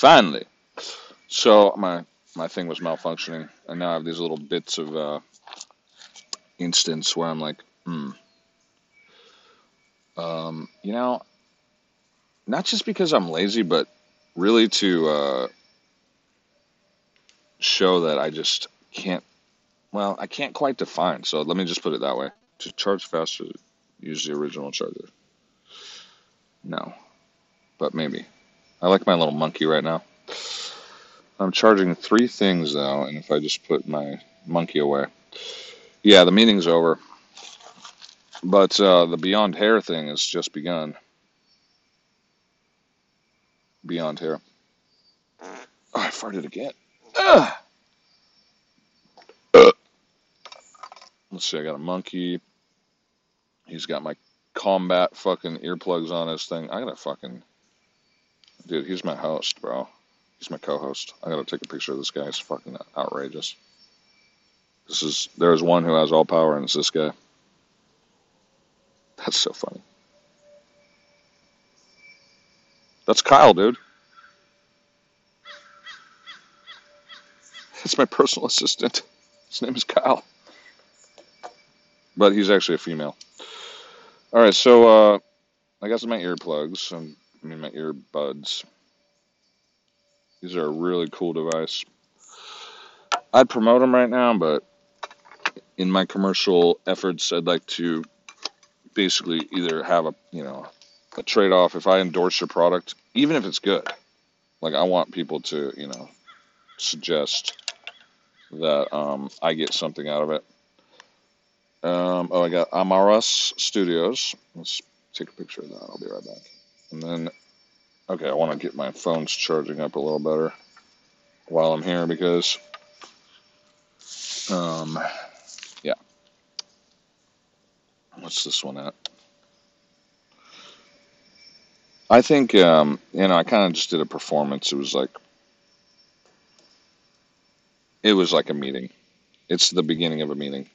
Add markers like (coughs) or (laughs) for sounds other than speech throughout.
Finally. So my my thing was malfunctioning, and now I have these little bits of uh, instance where I'm like, hmm. Um, you know, not just because I'm lazy, but really to uh, show that I just can't. Well, I can't quite define. So let me just put it that way. To charge faster, use the original charger. No, but maybe. I like my little monkey right now. I'm charging three things though, and if I just put my monkey away, yeah, the meeting's over. But uh, the Beyond Hair thing has just begun. Beyond Hair. Oh, I farted again. Ugh. Let's see, I got a monkey. He's got my combat fucking earplugs on his thing. I gotta fucking. Dude, he's my host, bro. He's my co host. I gotta take a picture of this guy. It's fucking outrageous. This is. There's one who has all power, and it's this guy. That's so funny. That's Kyle, dude. That's my personal assistant. His name is Kyle. But he's actually a female. All right, so uh, I got some my earplugs. Um, I mean, my earbuds. These are a really cool device. I'd promote them right now, but in my commercial efforts, I'd like to basically either have a you know a trade off. If I endorse your product, even if it's good, like I want people to you know suggest that um, I get something out of it. Um, oh, I got Amaras Studios. Let's take a picture of that. I'll be right back. And then, okay, I want to get my phones charging up a little better while I'm here because, um, yeah. What's this one at? I think, um, you know, I kind of just did a performance. It was like, it was like a meeting. It's the beginning of a meeting.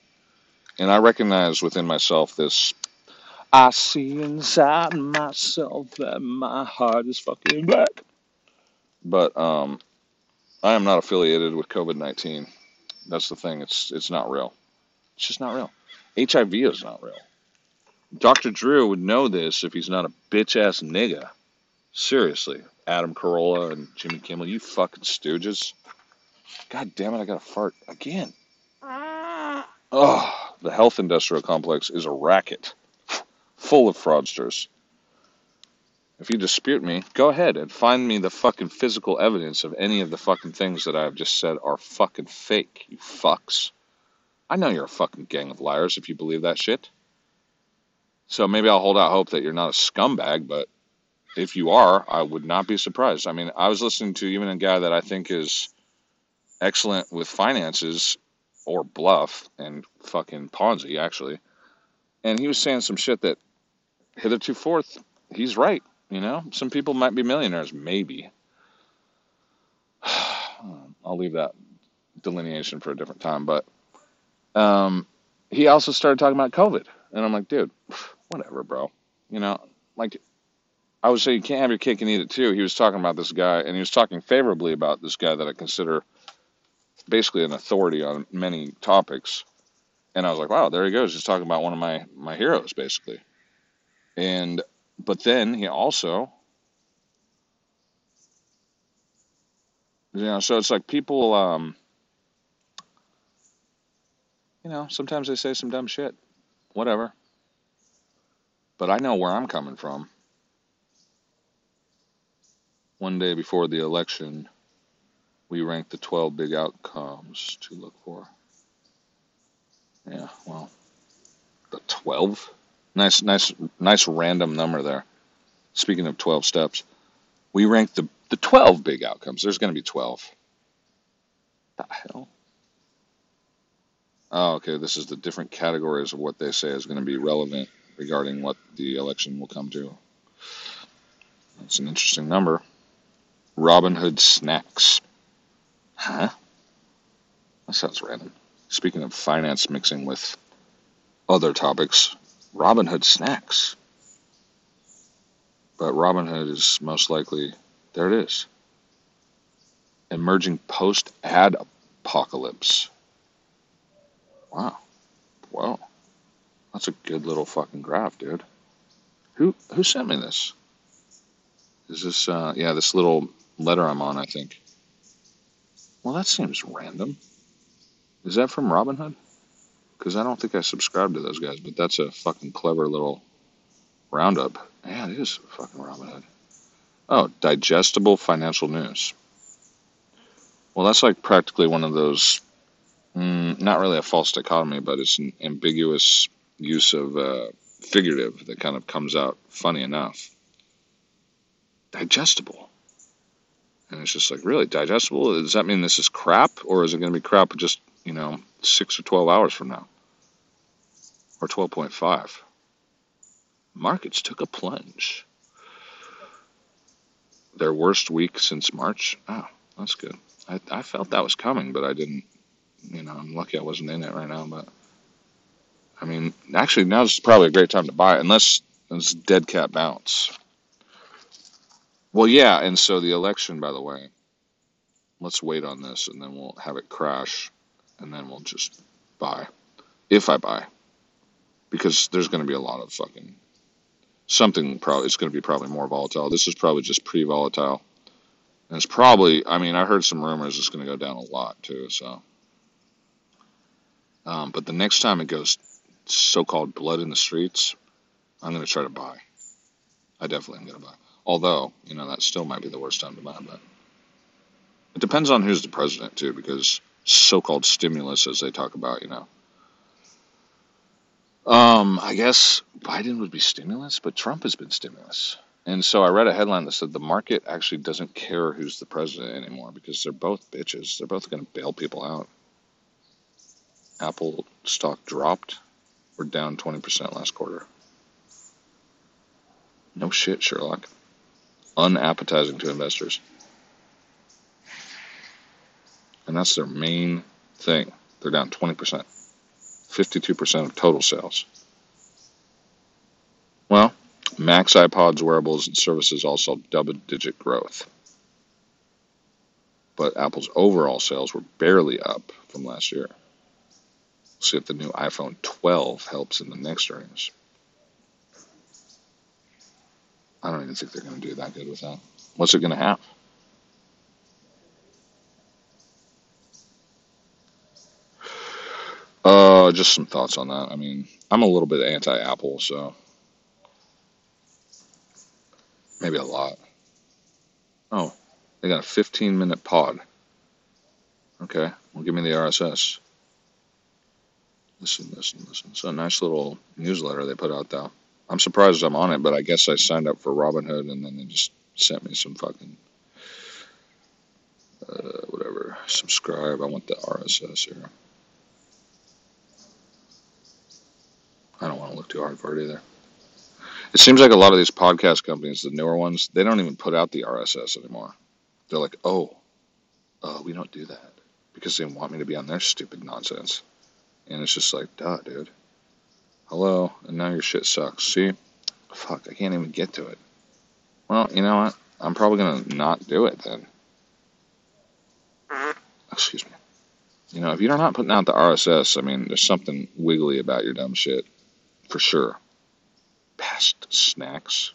And I recognize within myself this I see inside myself that my heart is fucking black. But um, I am not affiliated with COVID nineteen. That's the thing. It's it's not real. It's just not real. HIV is not real. Dr. Drew would know this if he's not a bitch ass nigga. Seriously, Adam Carolla and Jimmy Kimmel, you fucking stooges. God damn it, I got a fart again. Oh, the health industrial complex is a racket full of fraudsters. If you dispute me, go ahead and find me the fucking physical evidence of any of the fucking things that I've just said are fucking fake, you fucks. I know you're a fucking gang of liars if you believe that shit. So maybe I'll hold out hope that you're not a scumbag, but if you are, I would not be surprised. I mean, I was listening to even a guy that I think is excellent with finances or bluff and fucking Ponzi, actually. And he was saying some shit that hitherto forth, he's right. You know, some people might be millionaires, maybe. (sighs) I'll leave that delineation for a different time. But um, he also started talking about COVID. And I'm like, dude, (sighs) whatever, bro. You know, like I would say you can't have your cake and eat it too. He was talking about this guy, and he was talking favorably about this guy that I consider basically an authority on many topics. And I was like, wow, there he goes. He's talking about one of my, my heroes, basically. And, but then he also, you know, so it's like people, um, you know, sometimes they say some dumb shit. Whatever. But I know where I'm coming from. One day before the election, we ranked the 12 big outcomes to look for. Yeah, well, the 12? Nice, nice, nice random number there. Speaking of 12 steps, we ranked the, the 12 big outcomes. There's going to be 12. The hell? Oh, okay. This is the different categories of what they say is going to be relevant regarding what the election will come to. That's an interesting number. Robinhood snacks. Huh? That sounds random. Speaking of finance mixing with other topics, Robinhood snacks. But Robinhood is most likely, there it is. emerging post ad apocalypse. Wow. Wow. That's a good little fucking graph, dude. Who who sent me this? Is this uh yeah, this little letter I'm on, I think. Well, that seems random. Is that from Robinhood? Because I don't think I subscribe to those guys, but that's a fucking clever little roundup. Yeah, it is fucking Robinhood. Oh, digestible financial news. Well, that's like practically one of those, mm, not really a false dichotomy, but it's an ambiguous use of uh, figurative that kind of comes out funny enough. Digestible. And it's just like, really, digestible? Does that mean this is crap? Or is it going to be crap just, you know, six or 12 hours from now? Or 12.5? Markets took a plunge. Their worst week since March? Oh, that's good. I, I felt that was coming, but I didn't. You know, I'm lucky I wasn't in it right now. But I mean, actually, now's probably a great time to buy, unless it's dead cat bounce. Well, yeah, and so the election, by the way, let's wait on this, and then we'll have it crash, and then we'll just buy, if I buy, because there's going to be a lot of fucking something. Probably it's going to be probably more volatile. This is probably just pre-volatile. And it's probably, I mean, I heard some rumors it's going to go down a lot too. So, um, but the next time it goes so-called blood in the streets, I'm going to try to buy. I definitely am going to buy. Although, you know, that still might be the worst time to buy. But it depends on who's the president too, because so-called stimulus, as they talk about, you know. Um, I guess Biden would be stimulus, but Trump has been stimulus. And so I read a headline that said the market actually doesn't care who's the president anymore because they're both bitches. They're both going to bail people out. Apple stock dropped. We're down 20% last quarter. No shit, Sherlock. Unappetizing to investors. And that's their main thing. They're down 20%. 52% of total sales. Well, Macs, iPods, wearables, and services all saw double digit growth. But Apple's overall sales were barely up from last year. We'll see if the new iPhone 12 helps in the next earnings. I don't even think they're going to do that good with that. What's it going to have? Just some thoughts on that. I mean, I'm a little bit anti-Apple, so maybe a lot. Oh, they got a 15 minute pod. Okay, well, give me the RSS. Listen, listen, listen. It's a nice little newsletter they put out, though. I'm surprised I'm on it, but I guess I signed up for Robinhood and then they just sent me some fucking uh, whatever. Subscribe. I want the RSS here. I don't want to look too hard for it either. It seems like a lot of these podcast companies, the newer ones, they don't even put out the RSS anymore. They're like, oh, uh, we don't do that because they want me to be on their stupid nonsense. And it's just like, duh, dude. Hello, and now your shit sucks. See? Fuck, I can't even get to it. Well, you know what? I'm probably going to not do it then. Excuse me. You know, if you're not putting out the RSS, I mean, there's something wiggly about your dumb shit. For sure. Past snacks.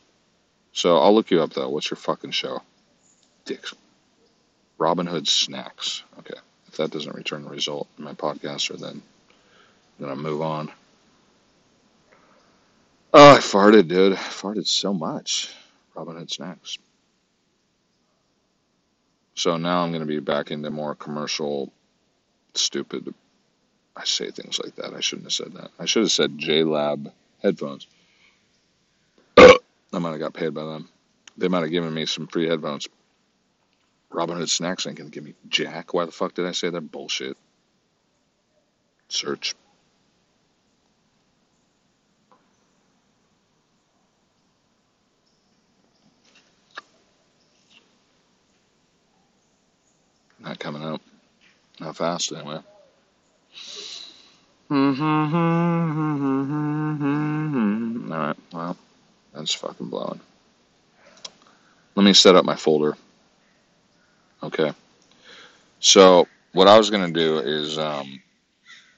So I'll look you up though. What's your fucking show? Dicks. Robinhood Snacks. Okay. If that doesn't return the result in my podcaster, then gonna move on. Oh, I farted, dude. I farted so much. Robinhood Snacks. So now I'm gonna be back into more commercial, stupid. I say things like that. I shouldn't have said that. I should have said JLab headphones. (coughs) I might have got paid by them. They might have given me some free headphones. Robinhood Snacks ain't gonna give me jack. Why the fuck did I say that bullshit? Search. Not coming out. Not fast anyway. Alright, well. That's fucking blowing. Let me set up my folder. Okay. So what I was gonna do is um,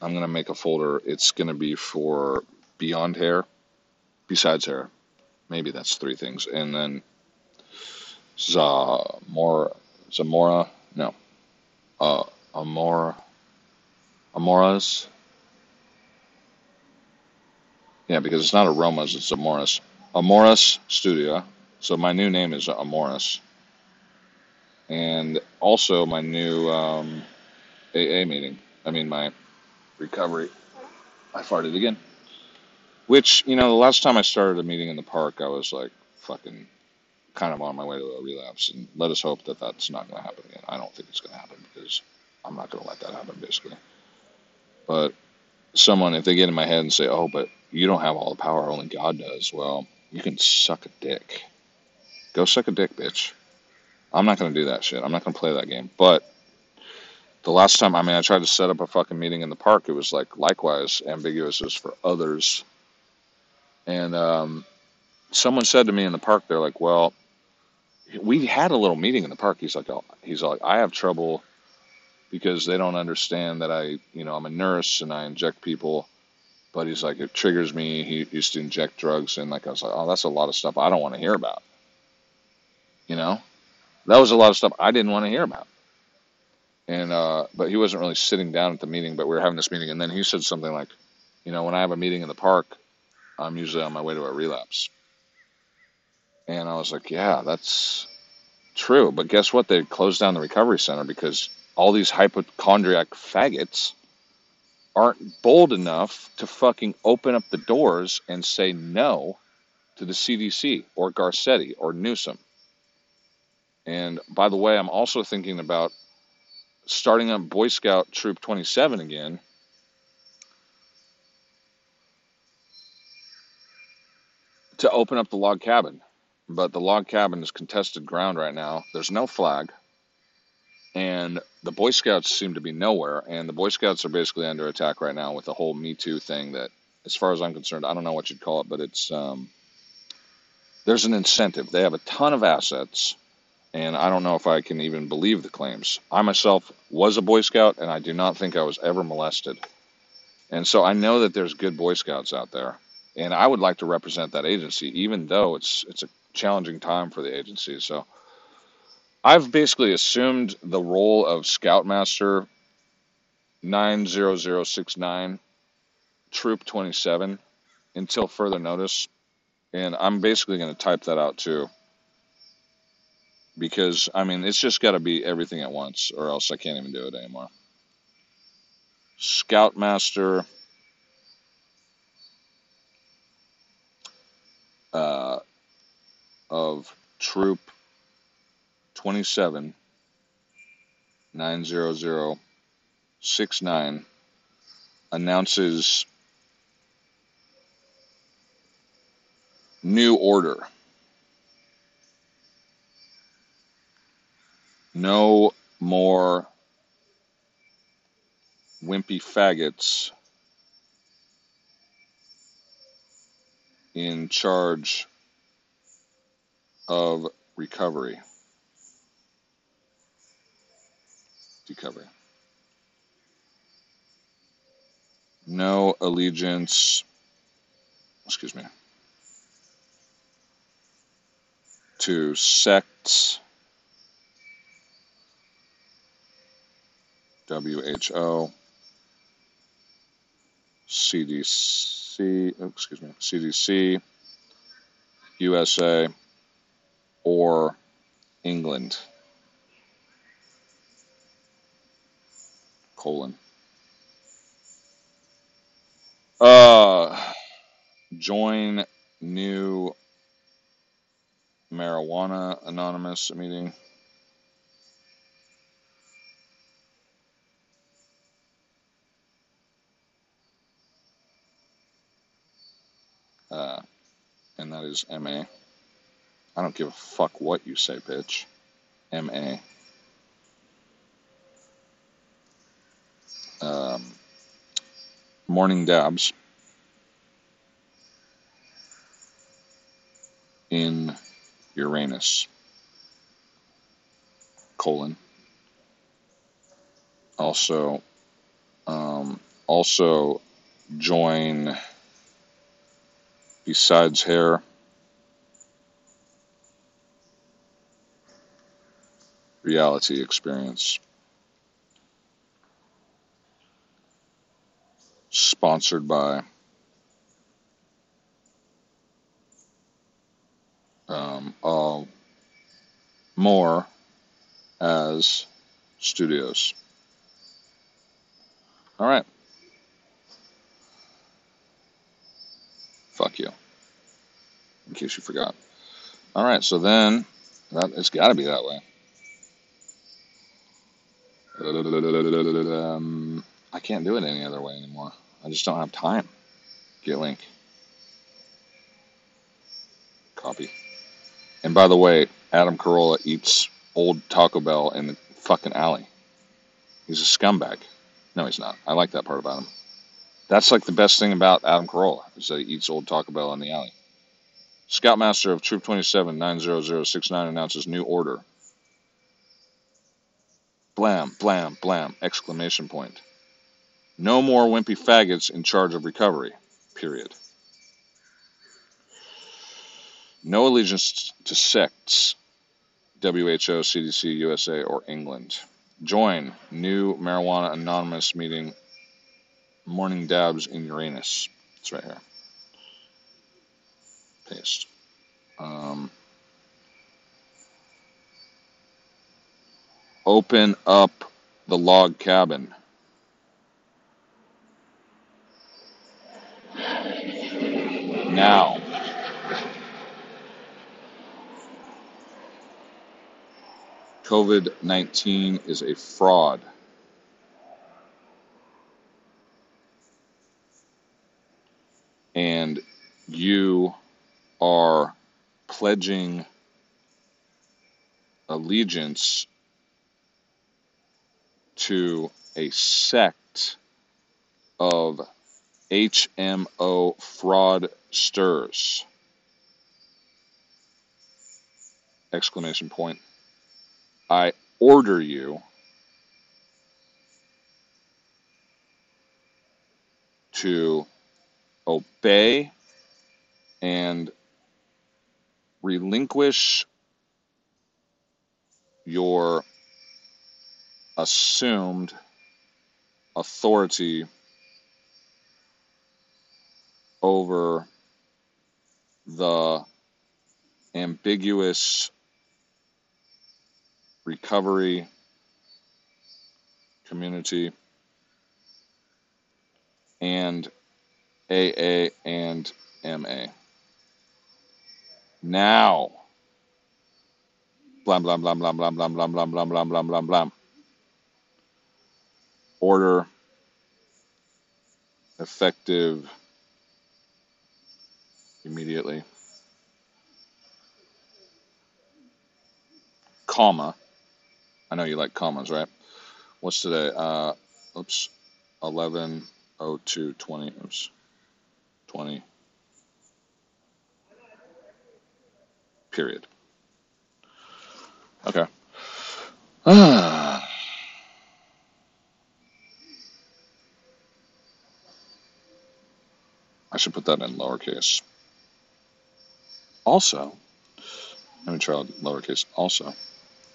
I'm gonna make a folder. It's gonna be for beyond hair, besides hair. Maybe that's three things, and then Zamora, Zamora, no, uh, Amora, Amoras. Yeah, because it's not Aromas, it's Amoras. Amoras Studio. So my new name is Amoras, and also my new um, AA meeting. I mean my recovery. I farted again. Which you know, the last time I started a meeting in the park, I was like fucking kind of on my way to a relapse, and let us hope that that's not going to happen again. I don't think it's going to happen because I'm not going to let that happen, basically. But someone, if they get in my head and say, "Oh, but you don't have all the power, only God does," well, you can suck a dick. Go suck a dick, bitch. I'm not going to do that shit. I'm not going to play that game. But the last time, I mean, I tried to set up a fucking meeting in the park. It was like likewise ambiguous as for others. And um, someone said to me in the park, they're like, "Well, we had a little meeting in the park." He's like, oh, "He's like, I have trouble because they don't understand that I, you know, I'm a nurse and I inject people." But he's like, it triggers me. He used to inject drugs, and like I was like, oh, that's a lot of stuff I don't want to hear about. You know, that was a lot of stuff I didn't want to hear about. And uh, but he wasn't really sitting down at the meeting, but we were having this meeting, and then he said something like, you know, when I have a meeting in the park, I'm usually on my way to a relapse. And I was like, yeah, that's true. But guess what? They closed down the recovery center because all these hypochondriac faggots aren't bold enough to fucking open up the doors and say no to the CDC or Garcetti or Newsom. And by the way, I'm also thinking about starting up Boy Scout Troop 27 again to open up the log cabin. But the log cabin is contested ground right now. There's no flag, and the Boy Scouts seem to be nowhere. And the Boy Scouts are basically under attack right now with the whole Me Too thing. That, as far as I'm concerned, I don't know what you'd call it, but it's um, there's an incentive. They have a ton of assets, and I don't know if I can even believe the claims. I myself was a Boy Scout, and I do not think I was ever molested. And so I know that there's good Boy Scouts out there, and I would like to represent that agency, even though it's it's a challenging time for the agency. So I've basically assumed the role of Scoutmaster 90069 Troop 27 until further notice, and I'm basically going to type that out too because I mean it's just got to be everything at once, or else I can't even do it anymore. Scoutmaster uh, of Troop 27 90069 announces new order. No more wimpy faggots in charge of recovery. Recovery. No allegiance, excuse me, to sects, WHO, CDC, oh, excuse me, CDC, USA, or England, colon. Uh, join new marijuana anonymous meeting. Uh, and that is MA. I don't give a fuck what you say, bitch. MA. Um, morning dabs in Uranus. Colon. Also, um, also join besides hair reality experience sponsored by um, uh, more as studios. All right. Fuck you. In case you forgot. All right. So then that it's got to be that way. Um, I can't do it any other way anymore. I just don't have time. Get link. Copy. And by the way, Adam Carolla eats old Taco Bell in the fucking alley. He's a scumbag. No, he's not. I like that part about him. That's like the best thing about Adam Carolla is that he eats old Taco Bell in the alley. Scoutmaster of Troop 27 90069 announces new order. Blam, blam, blam! Exclamation point. No more wimpy faggots in charge of recovery. Period. No allegiance to sects, WHO, CDC, USA, or England. Join new Marijuana Anonymous meeting, Morning Dabs in Uranus. It's right here. Paste. Um, open up the log cabin. Now. COVID 19 is a fraud. And you are pledging allegiance to a sect of HMO fraudsters. Exclamation point. I order you to obey and relinquish your assumed authority over the ambiguous recovery community and AA and MA. Now, blam, blam, blam, blam, blam, blam, blam, blam, blam, blam, blam, blam, blam. Order effective immediately. Comma. I know you like commas, right? What's today? Uh, oops, 11 02 20. Oops, 20. Period. Okay. (sighs) I should put that in lowercase. Also, let me try lowercase also.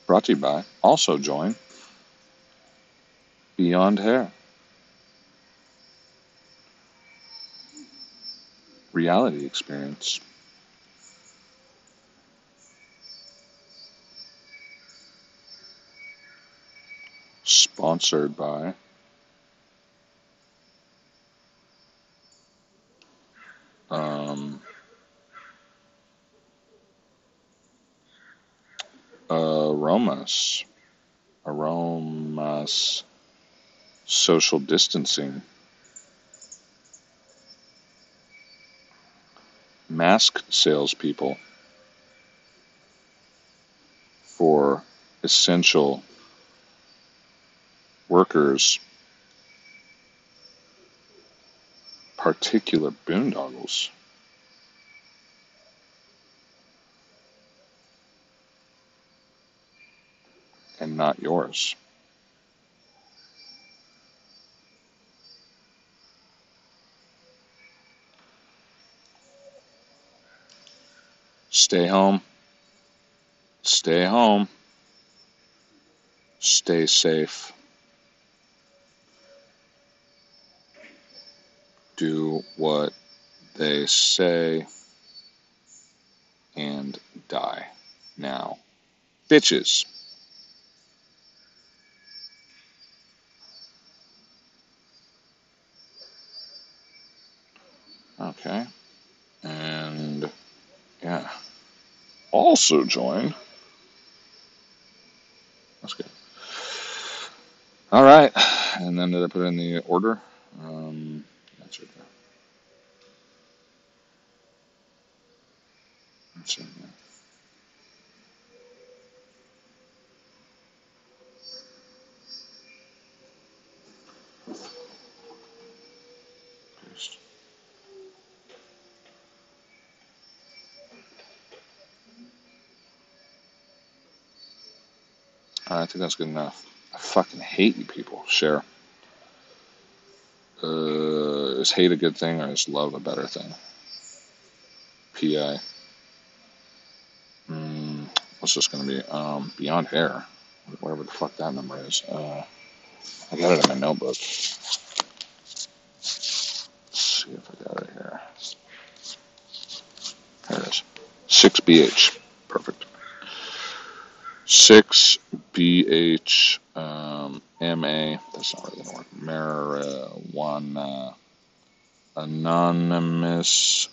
Brought to you by, also join Beyond Hair. Reality experience. Sponsored by um, aromas. Aromas. Social distancing. Mask salespeople for essential workers, particular boondoggles. not yours. Stay home. Stay home. Stay safe. Do what they say and die now. Bitches. Okay. And yeah. Also join. That's good. All right. And then did I put in the order? Um, that's right there. That's right there. Paste. I think that's good enough. I fucking hate you people. Share. Uh, is hate a good thing or is love a better thing? PI. Mm, what's this going to be? Um, Beyond Hair. Whatever the fuck that number is. Uh, I got it in my notebook. Let's see if I got it here. There it is. 6BH. Perfect. 6BH um, MA. That's not really work. Marijuana. Anonymous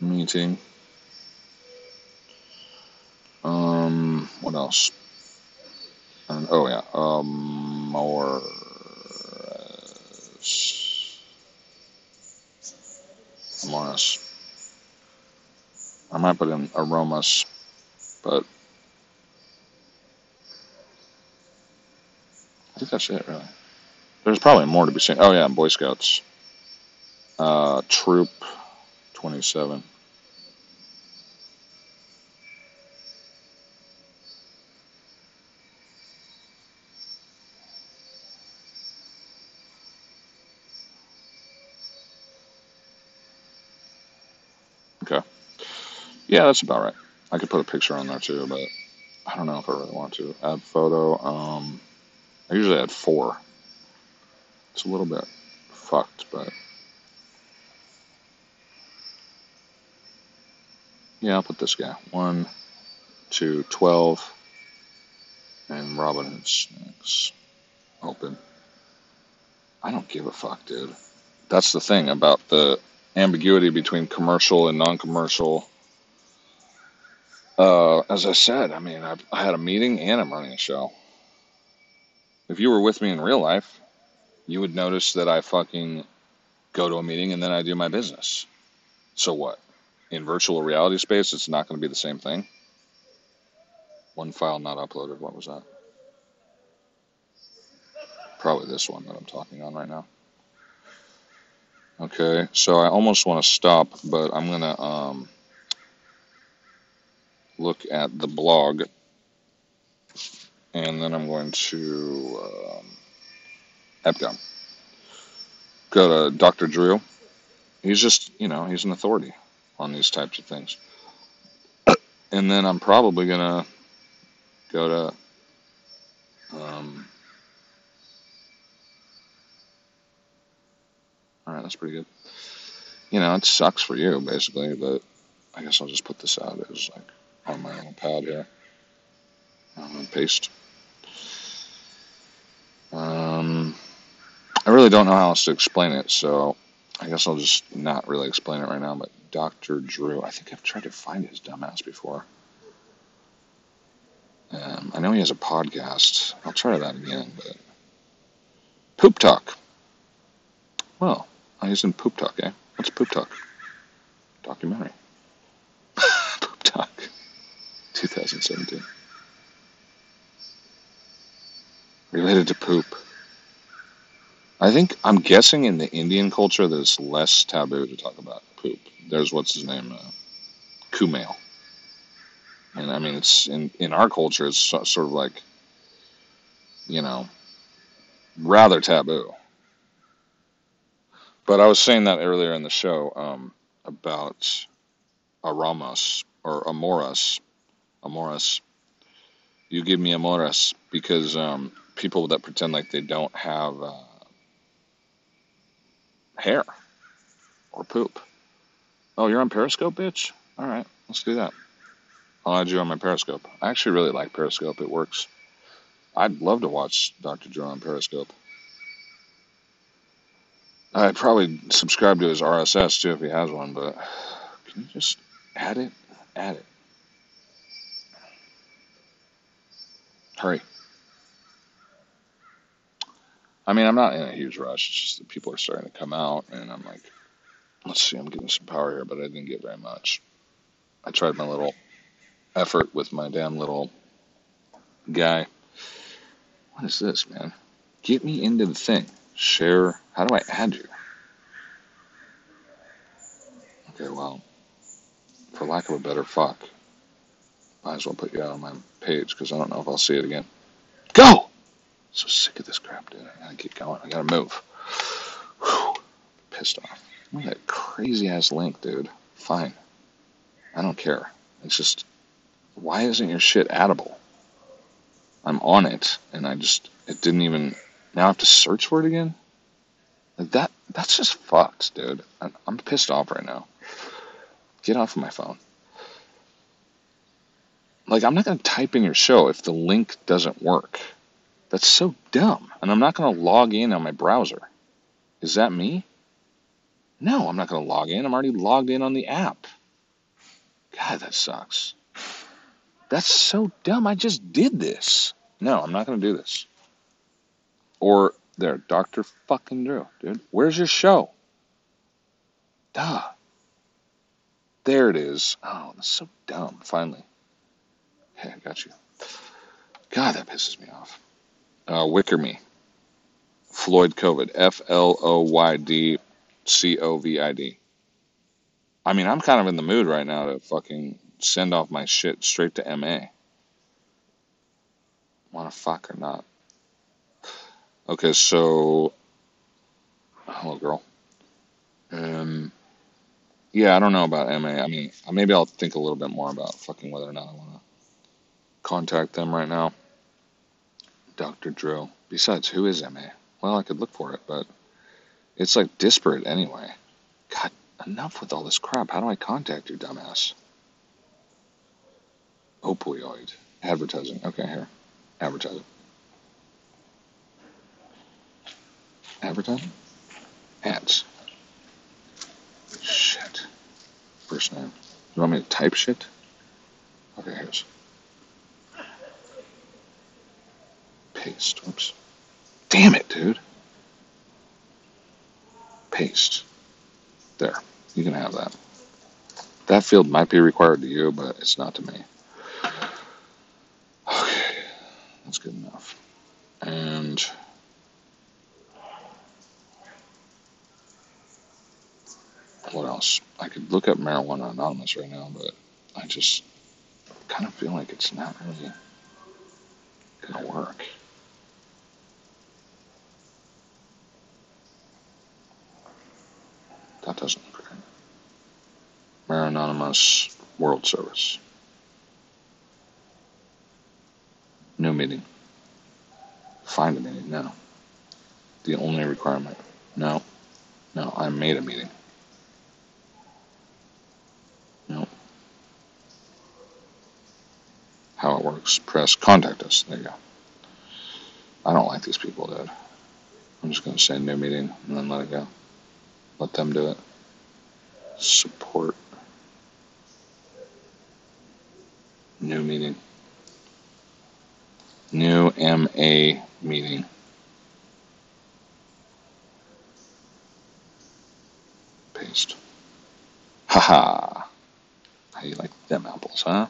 meeting. Um, what else? And, oh yeah, um, more. Uh, aromas. I might put in aromas, but that's it really. There's probably more to be seen. Oh yeah, Boy Scouts. Uh, Troop 27. Okay. Yeah, that's about right. I could put a picture on there too, but I don't know if I really want to. Add photo. Um, I usually add four. It's a little bit fucked, but yeah, I'll put this guy. One, two, twelve, and Robin snacks. Open. I don't give a fuck, dude. That's the thing about the ambiguity between commercial and non-commercial. Uh, as I said, I mean, I've, I had a meeting and I'm running a show. If you were with me in real life, you would notice that I fucking go to a meeting and then I do my business. So what? In virtual reality space, it's not going to be the same thing. One file not uploaded. What was that? Probably this one that I'm talking on right now. Okay, so I almost want to stop, but I'm going to um, look at the blog and then I'm going to um. Go to Dr. Drew. He's just, you know, he's an authority on these types of things. (coughs) And then I'm probably going to go to, um, all right, that's pretty good. You know, it sucks for you, basically, but I guess I'll just put this out as like on my little pad here. Um, paste. I really don't know how else to explain it, so I guess I'll just not really explain it right now. But Dr. Drew, I think I've tried to find his dumbass before. Um, I know he has a podcast. I'll try that again, but Poop Talk. Well, I he's in Poop Talk, eh? What's Poop Talk? Documentary. (laughs) Poop Talk, 2017. Related to poop. I think I'm guessing in the Indian culture it's less taboo to talk about poop. There's what's his name, uh, Kumail, and I mean it's in in our culture it's so- sort of like, you know, rather taboo. But I was saying that earlier in the show um, about Aramos or Amoras. Amoras. You give me Amoras because um, people that pretend like they don't have uh, hair or poop. Oh, you're on Periscope, bitch? All right, let's do that. I'll add you on my Periscope. I actually really like Periscope. It works. I'd love to watch Dr. Joe on Periscope. I'd probably subscribe to his RSS too if he has one, but can you just add it? Add it. Hurry. I mean, I'm not in a huge rush. It's just that people are starting to come out, and I'm like, let's see, I'm getting some power here, but I didn't get very much. I tried my little effort with my damn little guy. What is this, man? Get me into the thing. Share. How do I add you? Okay, well, for lack of a better fuck, might as well put you out on my page because I don't know if I'll see it again. Go! So sick of this crap, dude. I gotta get going. I gotta move. Whew. Pissed off. Look at that crazy ass link, dude. Fine. I don't care. It's just, why isn't your shit addable? I'm on it, and I just, it didn't even, now I have to search for it again? Like that, that's just fucked, dude. I'm, I'm pissed off right now. Get off of my phone. Like, I'm not gonna type in your show if the link doesn't work. That's so dumb. And I'm not gonna log in on my browser. Is that me? No, I'm not gonna log in. I'm already logged in on the app. God, that sucks. That's so dumb. I just did this. No, I'm not going to do this. Or there, Dr. fucking Drew, dude. Where's your show? Duh. There it is. Oh, that's so dumb. Finally. Hey, I got you. God, that pisses me off. Uh, Wicker Me. Floyd COVID. F L O Y D C O V I D. I mean, I'm kind of in the mood right now to fucking send off my shit straight to MA. Wanna fuck or not? Okay, so hello, girl. Um, yeah, I don't know about MA. I mean, maybe I'll think a little bit more about fucking whether or not I want to contact them right now. Dr. Drew. Besides, who is MA? Well, I could look for it, but it's like disparate anyway. God, enough with all this crap. How do I contact you, dumbass? Opioid. Advertising. Okay, here. Advertising. Advertising? Ads. Shit. First name. You want me to type shit? Okay, here's. Paste. Whoops. Damn it, dude. Paste. There. You can have that. That field might be required to you, but it's not to me. Okay. That's good enough. And what else? I could look up Marijuana Anonymous right now, but I just kind of feel like it's not really going to work. That doesn't right. Marijuana Anonymous World Service. New meeting. Find a meeting. No. The only requirement. No. No, I made a meeting. No. How it works. Press contact us. There you go. I don't like these people, dude. I'm just going to say new meeting and then let it go. Let them do it. Support. New meeting. New MA meeting. Paste. Haha. How you like them apples, huh?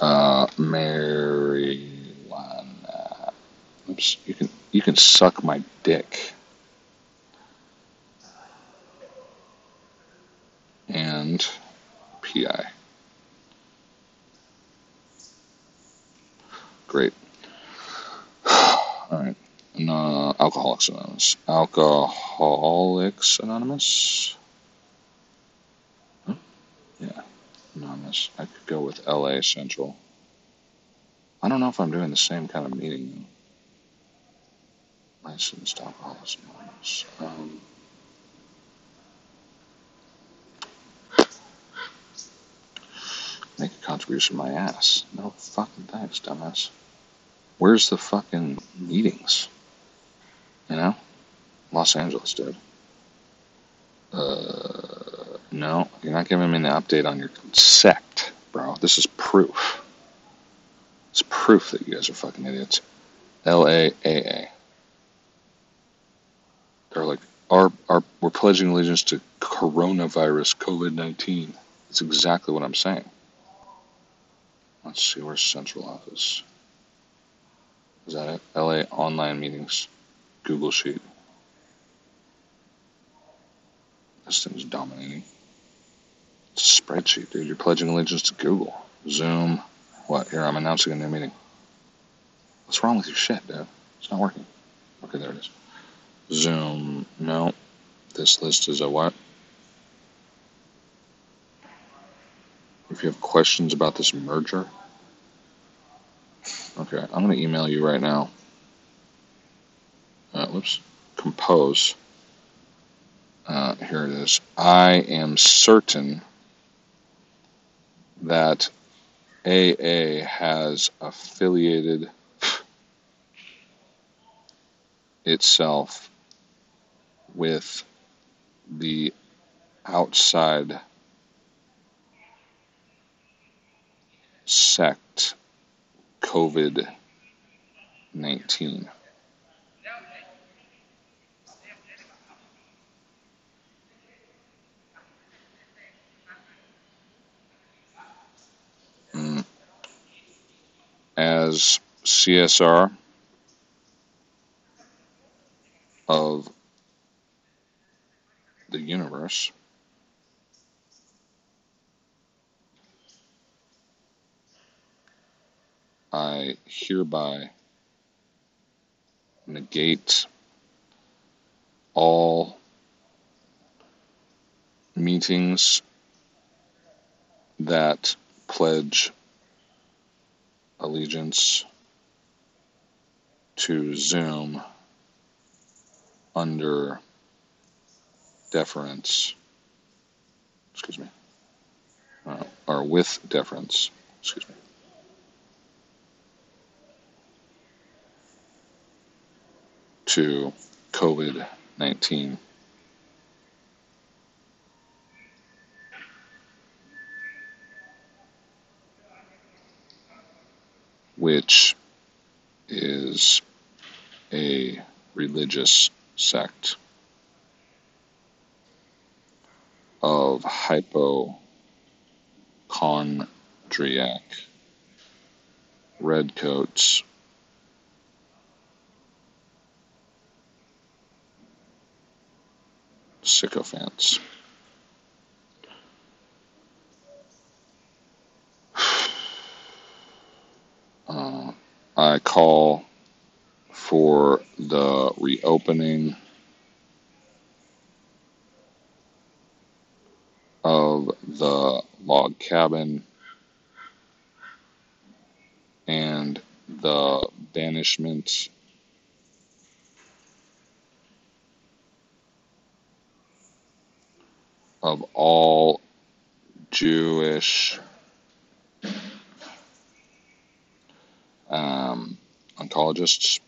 Uh, marijuana. Oops. You can you can suck my dick. And PI. Great. All right. No, Alcoholics Anonymous. Alcoholics Anonymous. I could go with LA Central. I don't know if I'm doing the same kind of meeting. Licensed alcoholics anonymous. Um, make a contribution my ass. No fucking thanks, dumbass. Where's the fucking meetings? You know? Los Angeles, dude. Uh, no, you're not giving me an update on your sect, bro. This is proof. It's proof that you guys are fucking idiots. L A A A. They're like, our, our, we're pledging allegiance to coronavirus COVID 19. That's exactly what I'm saying. Let's see, where's central office? Is that it? LA online meetings, Google Sheet. This thing's dominating. It's a spreadsheet, dude. You're pledging allegiance to Google. Zoom. What? Here, I'm announcing a new meeting. What's wrong with your shit, dude? It's not working. Okay, there it is. Zoom. No. This list is a what? If you have questions about this merger, okay, I'm going to email you right now. Uh, whoops. Compose. Uh, here it is. I am certain that AA has affiliated itself with the outside sect COVID 19. Mm. As CSR of the universe, I hereby negate all meetings that pledge allegiance to Zoom under deference, excuse me, uh, or with deference, excuse me. to COVID 19. Which is a religious sect of hypochondriac redcoats sycophants. Uh, I call for the reopening of the log cabin and the banishment of all Jewish um, oncologists.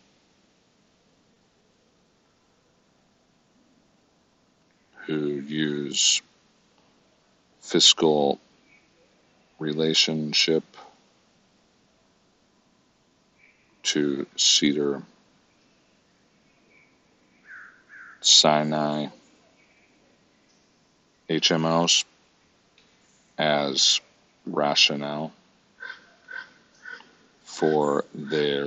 Who use fiscal relationship to Cedar Sinai HMOs as rationale for their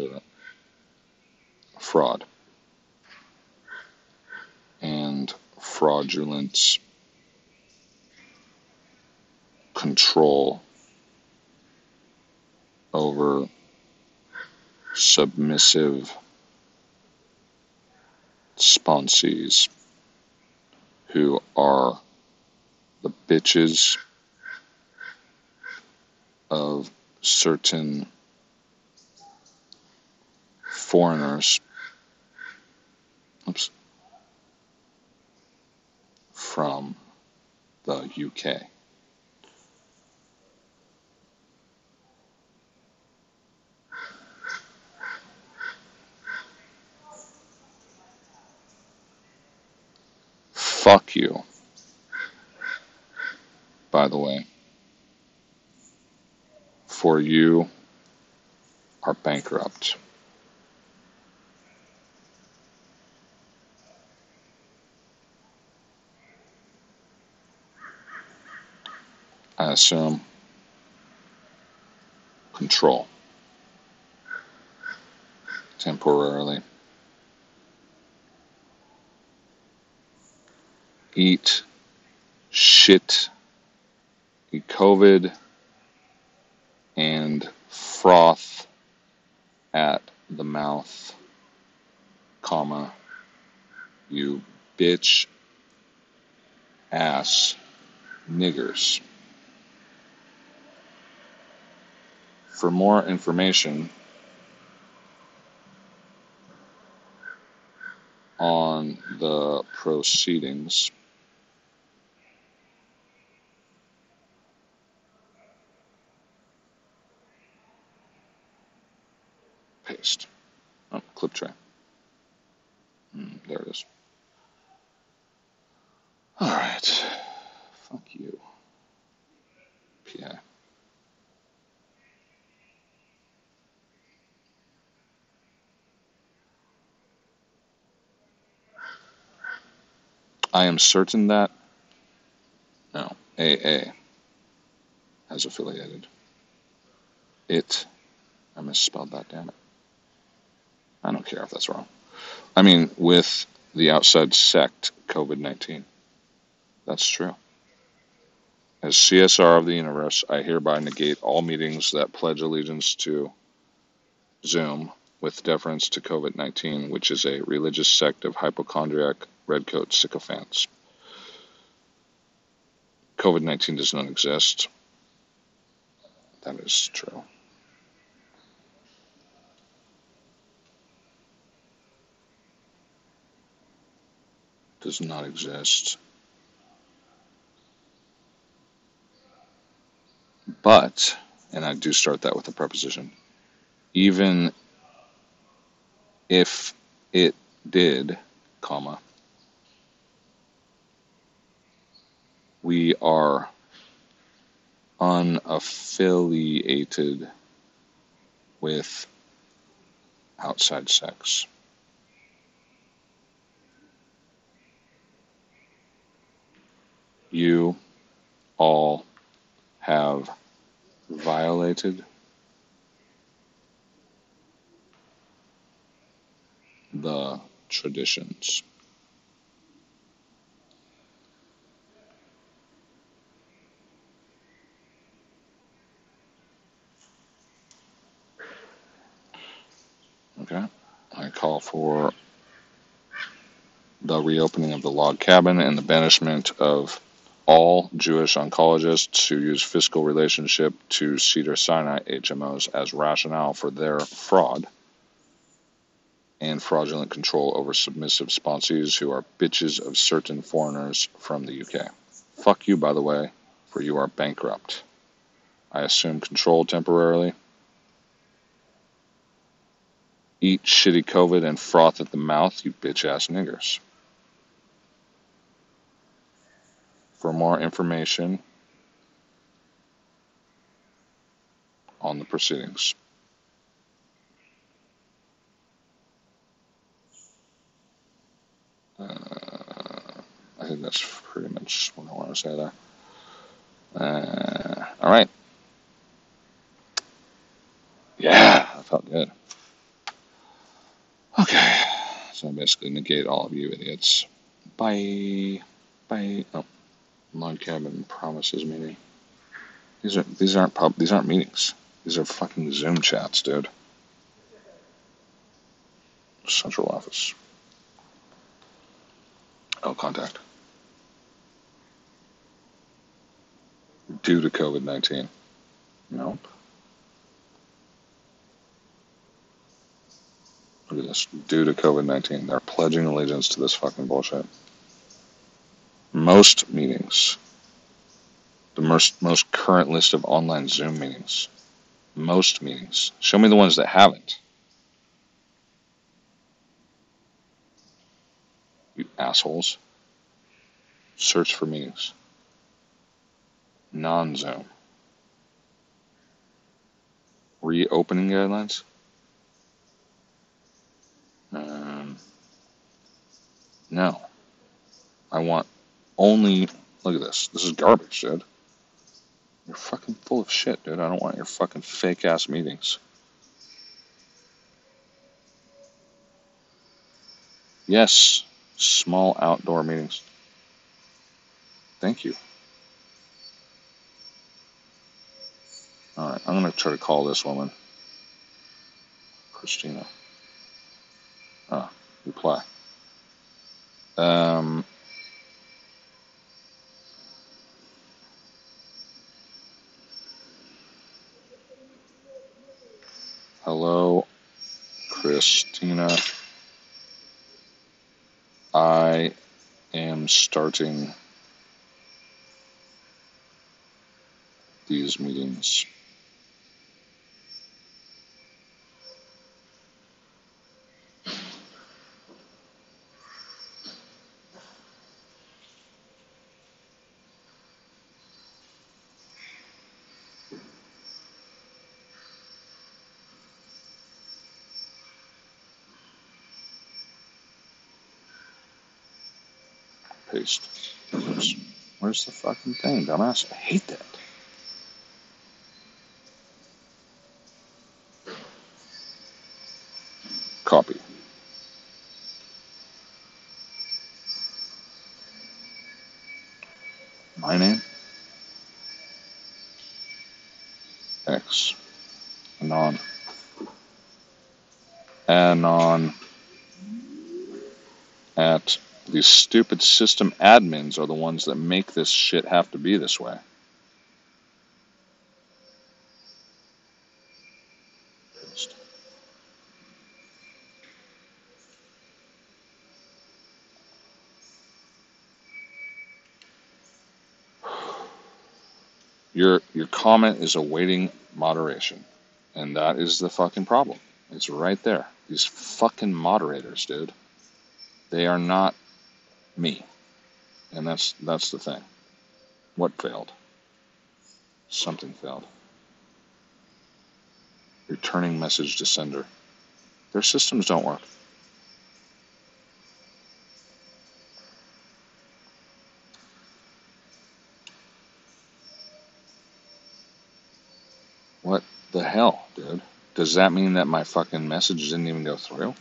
fraud and fraudulent control over submissive sponsees who are the bitches of certain foreigners oops, from the UK. Fuck you, by the way, for you are bankrupt. Assume control temporarily. Eat shit, eat COVID, and froth at the mouth, comma, you bitch ass niggers. For more information on the proceedings, paste. Oh, clip tray. Mm, there it is. All right. Fuck you, PI. I am certain that no AA has affiliated. It. I misspelled that. Damn it. I don't care if that's wrong. I mean, with the outside sect COVID 19. That's true. As CSR of the universe, I hereby negate all meetings that pledge allegiance to Zoom with deference to COVID 19, which is a religious sect of hypochondriac redcoat sycophants. COVID 19 does not exist. That is true. Does not exist. But, and I do start that with a preposition, even if it did, comma, we are unaffiliated with outside sex. You all have violated the traditions. Okay. I call for the reopening of the log cabin and the banishment of all Jewish oncologists who use fiscal relationship to Cedar Sinai HMOs as rationale for their fraud and fraudulent control over submissive sponsees who are bitches of certain foreigners from the UK. Fuck you, by the way, for you are bankrupt. I assume control temporarily. Eat shitty COVID and froth at the mouth, you bitch ass niggers. For more information on the proceedings. Uh, I think that's pretty much what I want to say there. Uh, all right. Yeah, that felt good. Okay. So I basically negate all of you idiots. Bye. Bye. Oh, log cabin promises meeting. These are these aren't pub these aren't meetings. These are fucking Zoom chats, dude. Central office. Oh, contact. Due to COVID 19. Nope. Look at this. Due to COVID 19, they're pledging allegiance to this fucking bullshit. Most meetings. The most, most current list of online Zoom meetings. Most meetings. Show me the ones that haven't. You assholes. Search for meetings. Non Zoom. Reopening guidelines. Um, no. I want only. Look at this. This is garbage, dude. You're fucking full of shit, dude. I don't want your fucking fake ass meetings. Yes, small outdoor meetings. Thank you. Alright, I'm gonna try to call this woman. Christina. Ah, reply. Um, hello, Christina. I am starting these meetings. Paste. Oops. Where's the fucking thing, dumbass? I hate that. Copy. My name? X. Anon. Anon. These stupid system admins are the ones that make this shit have to be this way. Your your comment is awaiting moderation. And that is the fucking problem. It's right there. These fucking moderators, dude. They are not me. And that's that's the thing. What failed? Something failed. Returning message to sender. Their systems don't work. What the hell, dude? Does that mean that my fucking message didn't even go through?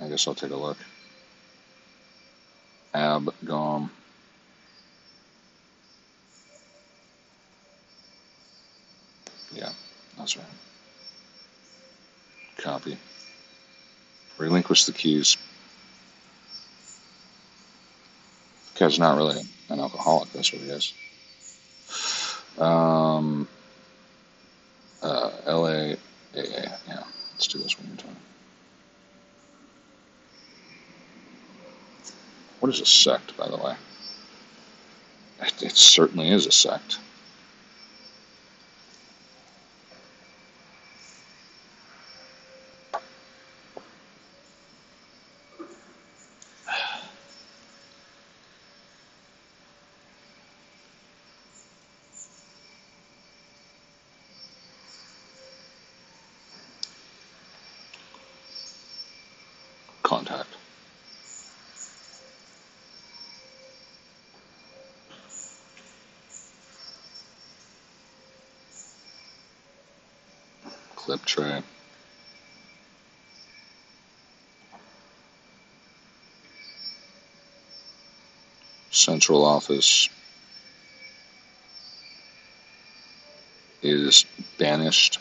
I guess I'll take a look. Abgom. Yeah, that's right. Copy. Relinquish the keys. Guy's not really an alcoholic, that's what he is. Um, uh, LAAA. Yeah, let's do this one more time. What is a sect, by the way? It, it certainly is a sect. Central office is banished